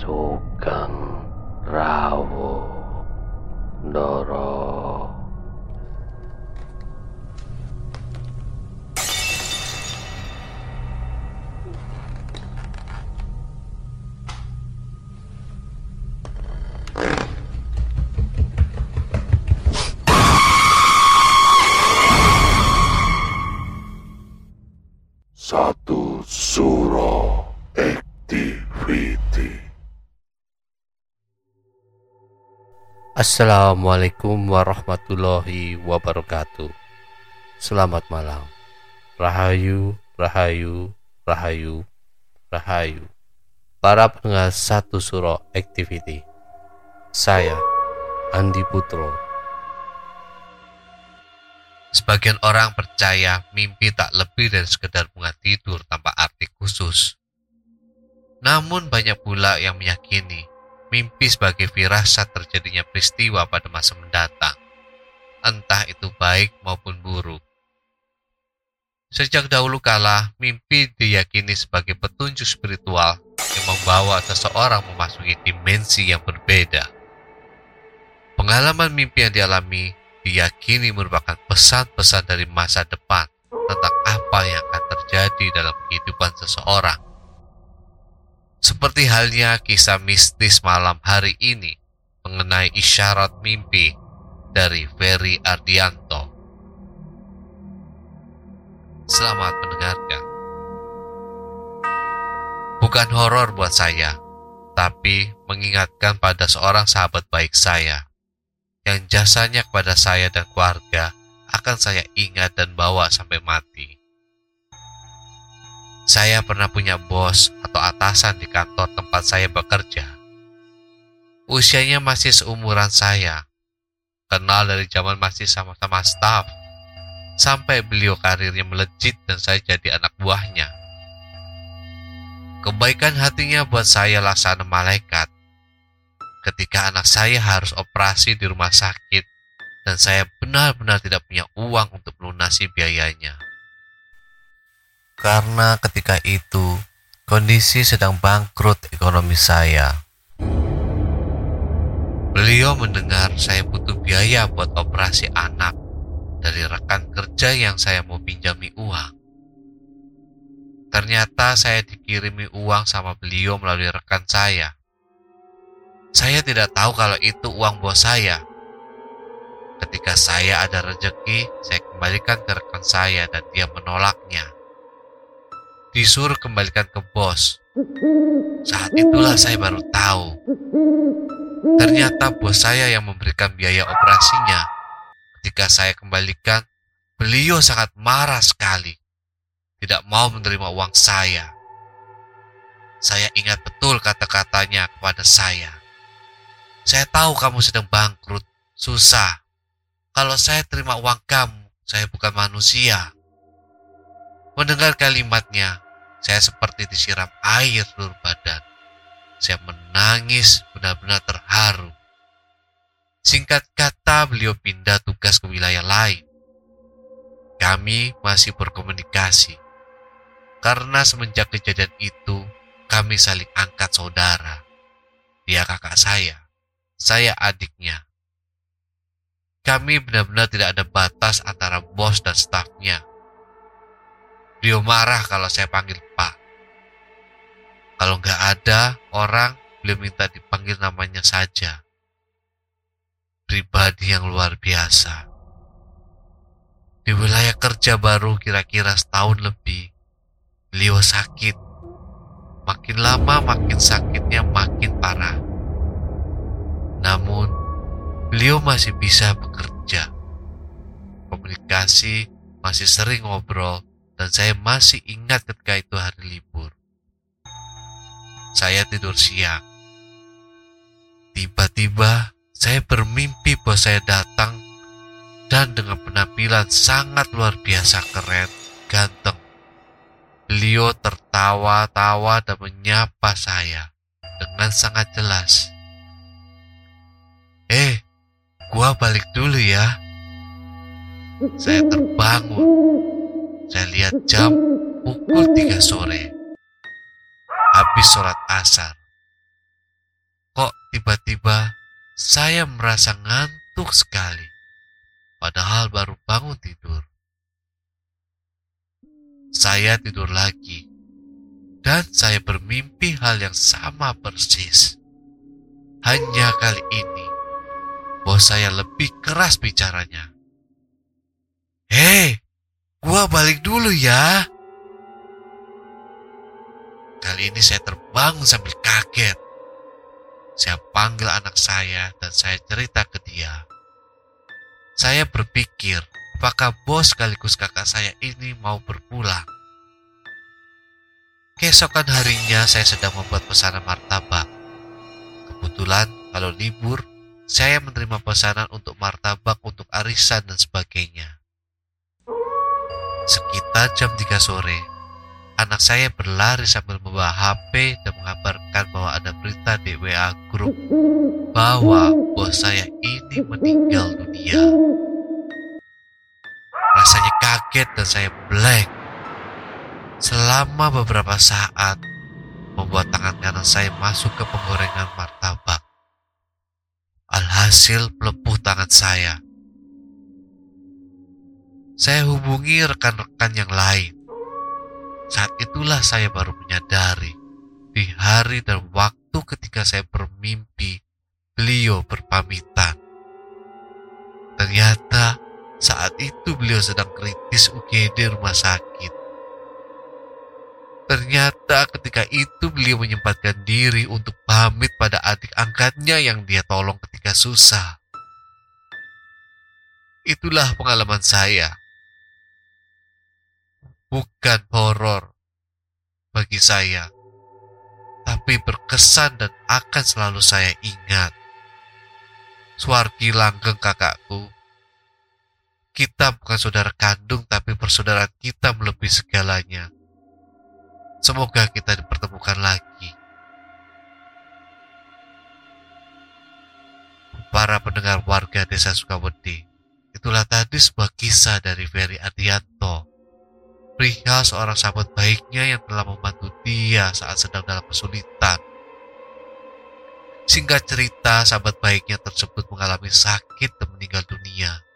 Sugeng Rawo Ndoro Satu Suro Activity Assalamualaikum warahmatullahi wabarakatuh. Selamat malam. Rahayu, rahayu, rahayu, rahayu. Para pendengar satu suro activity. Saya, Andi Putro. Sebagian orang percaya mimpi tak lebih dari sekedar bunga tidur tanpa arti khusus. Namun banyak pula yang meyakini mimpi sebagai firasat terjadinya peristiwa pada masa mendatang, entah itu baik maupun buruk. Sejak dahulu kala, mimpi diyakini sebagai petunjuk spiritual yang membawa seseorang memasuki dimensi yang berbeda. Pengalaman mimpi yang dialami diyakini merupakan pesan-pesan dari masa depan tentang apa yang akan terjadi dalam kehidupan seseorang. Seperti halnya kisah mistis malam hari ini mengenai isyarat mimpi dari Ferry Ardianto. Selamat mendengarkan. Bukan horor buat saya, tapi mengingatkan pada seorang sahabat baik saya yang jasanya kepada saya dan keluarga akan saya ingat dan bawa sampai mati. Saya pernah punya bos atau atasan di kantor tempat saya bekerja. Usianya masih seumuran saya. Kenal dari zaman masih sama-sama staf. Sampai beliau karirnya melejit dan saya jadi anak buahnya. Kebaikan hatinya buat saya laksana malaikat. Ketika anak saya harus operasi di rumah sakit dan saya benar-benar tidak punya uang untuk melunasi biayanya karena ketika itu kondisi sedang bangkrut ekonomi saya. Beliau mendengar saya butuh biaya buat operasi anak dari rekan kerja yang saya mau pinjami uang. Ternyata saya dikirimi uang sama beliau melalui rekan saya. Saya tidak tahu kalau itu uang bos saya. Ketika saya ada rezeki, saya kembalikan ke rekan saya dan dia menolaknya disuruh kembalikan ke bos. Saat itulah saya baru tahu. Ternyata bos saya yang memberikan biaya operasinya. Ketika saya kembalikan, beliau sangat marah sekali. Tidak mau menerima uang saya. Saya ingat betul kata-katanya kepada saya. Saya tahu kamu sedang bangkrut, susah. Kalau saya terima uang kamu, saya bukan manusia. Mendengar kalimatnya, saya seperti disiram air seluruh badan. Saya menangis benar-benar terharu. Singkat kata, beliau pindah tugas ke wilayah lain. Kami masih berkomunikasi. Karena semenjak kejadian itu, kami saling angkat saudara. Dia kakak saya, saya adiknya. Kami benar-benar tidak ada batas antara bos dan stafnya Beliau marah kalau saya panggil Pak. Kalau nggak ada orang, beliau minta dipanggil namanya saja. Pribadi yang luar biasa. Di wilayah kerja baru kira-kira setahun lebih, beliau sakit. Makin lama makin sakitnya makin beliau masih bisa bekerja. Komunikasi masih sering ngobrol dan saya masih ingat ketika itu hari libur. Saya tidur siang. Tiba-tiba saya bermimpi bahwa saya datang dan dengan penampilan sangat luar biasa keren, ganteng. Beliau tertawa-tawa dan menyapa saya dengan sangat jelas. Eh, gua balik dulu ya. Saya terbangun. Saya lihat jam pukul 3 sore. Habis sholat asar. Kok tiba-tiba saya merasa ngantuk sekali. Padahal baru bangun tidur. Saya tidur lagi. Dan saya bermimpi hal yang sama persis. Hanya kali ini, bos saya lebih keras bicaranya. Hei, gua balik dulu ya. Kali ini saya terbangun sambil kaget. Saya panggil anak saya dan saya cerita ke dia. Saya berpikir apakah bos sekaligus kakak saya ini mau berpulang. Keesokan harinya saya sedang membuat pesanan martabak. Kebetulan kalau libur, saya menerima pesanan untuk martabak untuk arisan dan sebagainya. Sekitar jam 3 sore, anak saya berlari sambil membawa HP dan mengabarkan bahwa ada berita di WA grup bahwa bos saya ini meninggal dunia. Rasanya kaget dan saya blank. Selama beberapa saat, membuat tangan kanan saya masuk ke penggorengan martabak. Alhasil melepuh tangan saya. Saya hubungi rekan-rekan yang lain. Saat itulah saya baru menyadari di hari dan waktu ketika saya bermimpi beliau berpamitan. Ternyata saat itu beliau sedang kritis UGD rumah sakit. Ternyata ketika itu beliau menyempatkan diri untuk pamit pada adik angkatnya yang dia tolong ketika susah. Itulah pengalaman saya. Bukan horor bagi saya, tapi berkesan dan akan selalu saya ingat. Suarki langgeng kakakku kita bukan saudara kandung, tapi persaudaraan kita melebihi segalanya. Semoga kita dipertemukan lagi. Para pendengar warga desa Sukawedi, itulah tadi sebuah kisah dari Ferry Adianto. Pria seorang sahabat baiknya yang telah membantu dia saat sedang dalam kesulitan. Singkat cerita, sahabat baiknya tersebut mengalami sakit dan meninggal dunia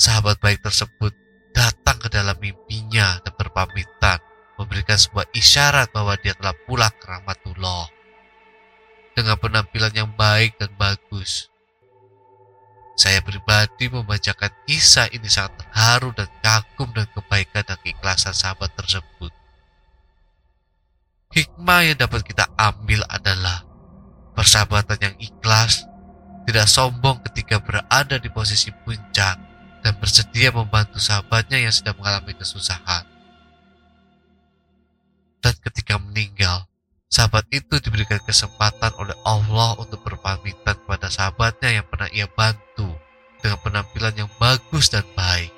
sahabat baik tersebut datang ke dalam mimpinya dan berpamitan, memberikan sebuah isyarat bahwa dia telah pulang ke rahmatullah. Dengan penampilan yang baik dan bagus. Saya pribadi membacakan kisah ini sangat terharu dan kagum dengan kebaikan dan keikhlasan sahabat tersebut. Hikmah yang dapat kita ambil adalah persahabatan yang ikhlas, tidak sombong ketika berada di posisi puncak, dan bersedia membantu sahabatnya yang sedang mengalami kesusahan. Dan ketika meninggal, sahabat itu diberikan kesempatan oleh Allah untuk berpamitan kepada sahabatnya yang pernah ia bantu dengan penampilan yang bagus dan baik.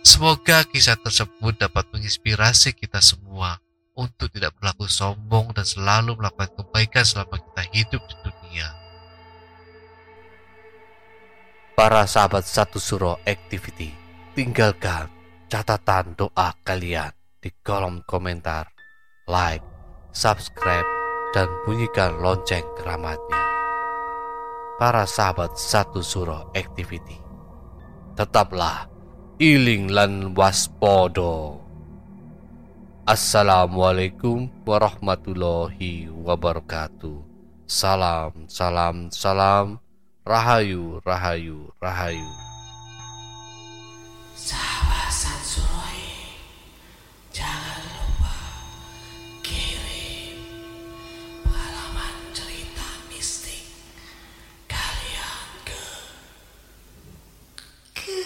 Semoga kisah tersebut dapat menginspirasi kita semua untuk tidak berlaku sombong dan selalu melakukan kebaikan selama kita hidup di dunia para sahabat satu suro activity tinggalkan catatan doa kalian di kolom komentar. Like subscribe dan bunyikan lonceng keramatnya. Para sahabat satu suro activity tetaplah iling lan waspodo Assalamualaikum warahmatullahi wabarakatuh. Salam, salam, salam. Rahayu, Rahayu, Rahayu. Jangan lupa kirim pengalaman cerita mistik kalian ke ke